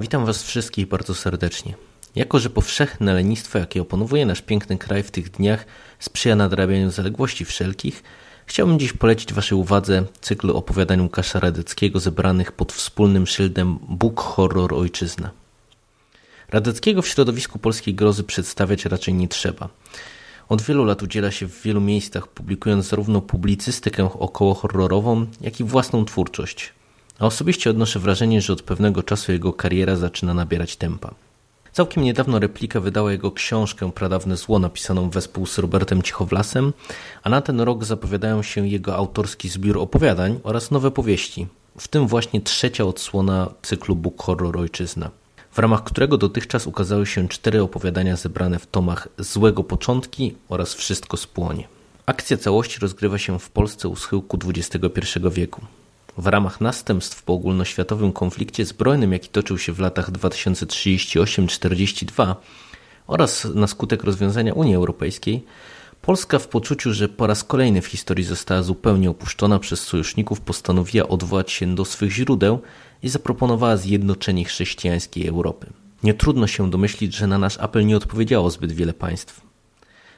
witam Was wszystkich bardzo serdecznie. Jako, że powszechne lenistwo, jakie opanowuje nasz piękny kraj w tych dniach, sprzyja nadrabianiu zaległości wszelkich, chciałbym dziś polecić Waszej uwadze cykl opowiadań Łukasza Radeckiego zebranych pod wspólnym szyldem Bóg Horror Ojczyzna. Radeckiego w środowisku polskiej grozy przedstawiać raczej nie trzeba. Od wielu lat udziela się w wielu miejscach, publikując zarówno publicystykę około horrorową, jak i własną twórczość. A osobiście odnoszę wrażenie, że od pewnego czasu jego kariera zaczyna nabierać tempa. Całkiem niedawno Replika wydała jego książkę Pradawne Zło, napisaną wespół z Robertem Cichowlasem, a na ten rok zapowiadają się jego autorski zbiór opowiadań oraz nowe powieści, w tym właśnie trzecia odsłona cyklu Book Horror Ojczyzna, w ramach którego dotychczas ukazały się cztery opowiadania zebrane w tomach Złego Początki oraz Wszystko spłonie. Akcja całości rozgrywa się w Polsce u schyłku XXI wieku w ramach następstw po ogólnoświatowym konflikcie zbrojnym, jaki toczył się w latach 2038-42 oraz na skutek rozwiązania Unii Europejskiej, Polska w poczuciu, że po raz kolejny w historii została zupełnie opuszczona przez sojuszników, postanowiła odwołać się do swych źródeł i zaproponowała zjednoczenie chrześcijańskiej Europy. Nie trudno się domyślić, że na nasz apel nie odpowiedziało zbyt wiele państw.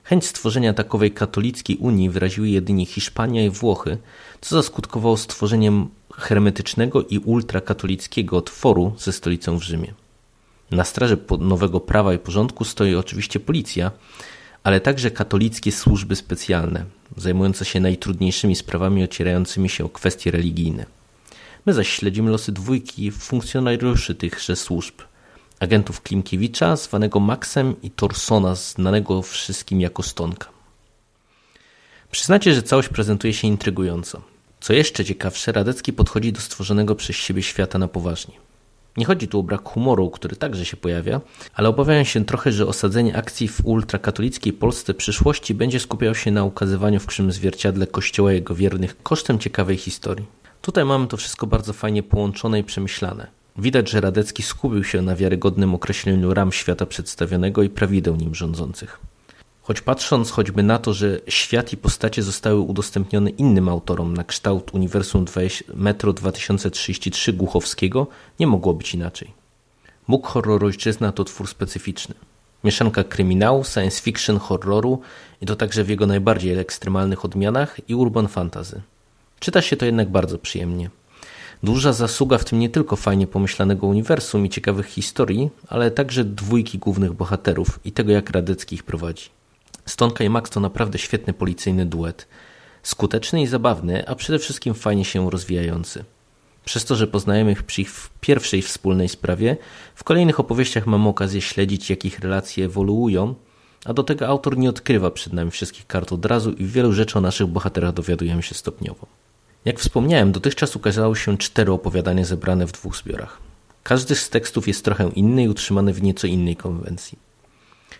Chęć stworzenia takowej katolickiej Unii wyraziły jedynie Hiszpania i Włochy, co zaskutkowało stworzeniem hermetycznego i ultrakatolickiego tworu ze stolicą w Rzymie. Na straży nowego prawa i porządku stoi oczywiście policja, ale także katolickie służby specjalne, zajmujące się najtrudniejszymi sprawami ocierającymi się o kwestie religijne. My zaś śledzimy losy dwójki funkcjonariuszy tychże służb – agentów Klimkiewicza, zwanego Maxem i Torsona, znanego wszystkim jako Stonka. Przyznacie, że całość prezentuje się intrygująco. Co jeszcze ciekawsze, Radecki podchodzi do stworzonego przez siebie świata na poważnie. Nie chodzi tu o brak humoru, który także się pojawia, ale obawiają się trochę, że osadzenie akcji w ultrakatolickiej Polsce przyszłości będzie skupiał się na ukazywaniu w krzym zwierciadle kościoła jego wiernych kosztem ciekawej historii. Tutaj mamy to wszystko bardzo fajnie połączone i przemyślane. Widać, że Radecki skupił się na wiarygodnym określeniu ram świata przedstawionego i prawideł nim rządzących. Choć patrząc choćby na to, że świat i postacie zostały udostępnione innym autorom na kształt Uniwersum Metro 2033 Głuchowskiego, nie mogło być inaczej. Bóg horror ojczyzna to twór specyficzny. Mieszanka kryminału, science fiction, horroru i to także w jego najbardziej ekstremalnych odmianach i urban fantasy. Czyta się to jednak bardzo przyjemnie. Duża zasługa w tym nie tylko fajnie pomyślanego uniwersum i ciekawych historii, ale także dwójki głównych bohaterów i tego, jak Radecki ich prowadzi. Stonka i Max to naprawdę świetny policyjny duet. Skuteczny i zabawny, a przede wszystkim fajnie się rozwijający. Przez to, że poznajemy ich przy ich pierwszej wspólnej sprawie, w kolejnych opowieściach mamy okazję śledzić, jak ich relacje ewoluują, a do tego autor nie odkrywa przed nami wszystkich kart od razu i wielu rzeczy o naszych bohaterach dowiadujemy się stopniowo. Jak wspomniałem, dotychczas ukazały się cztery opowiadania zebrane w dwóch zbiorach. Każdy z tekstów jest trochę inny i utrzymany w nieco innej konwencji.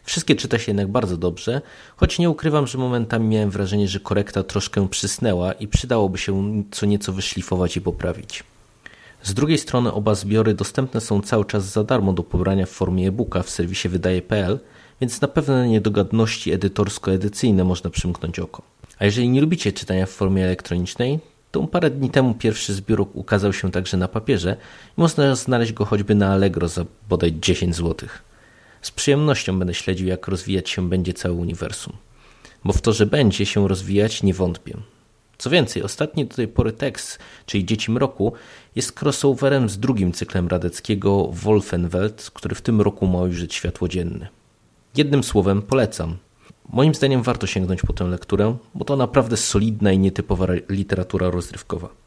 Wszystkie czyta się jednak bardzo dobrze, choć nie ukrywam, że momentami miałem wrażenie, że korekta troszkę przysnęła i przydałoby się co nieco wyszlifować i poprawić. Z drugiej strony oba zbiory dostępne są cały czas za darmo do pobrania w formie e-booka w serwisie wydaje.pl, więc na pewne niedogadności edytorsko-edycyjne można przymknąć oko. A jeżeli nie lubicie czytania w formie elektronicznej, to parę dni temu pierwszy zbiór ukazał się także na papierze i można znaleźć go choćby na Allegro za bodaj 10 zł. Z przyjemnością będę śledził, jak rozwijać się będzie całe uniwersum. Bo w to, że będzie się rozwijać, nie wątpię. Co więcej, ostatni do tej pory tekst, czyli Dzieci Mroku, jest crossoverem z drugim cyklem Radeckiego Wolfenwelt, który w tym roku ma ujrzeć światło dzienne. Jednym słowem polecam. Moim zdaniem warto sięgnąć po tę lekturę, bo to naprawdę solidna i nietypowa literatura rozrywkowa.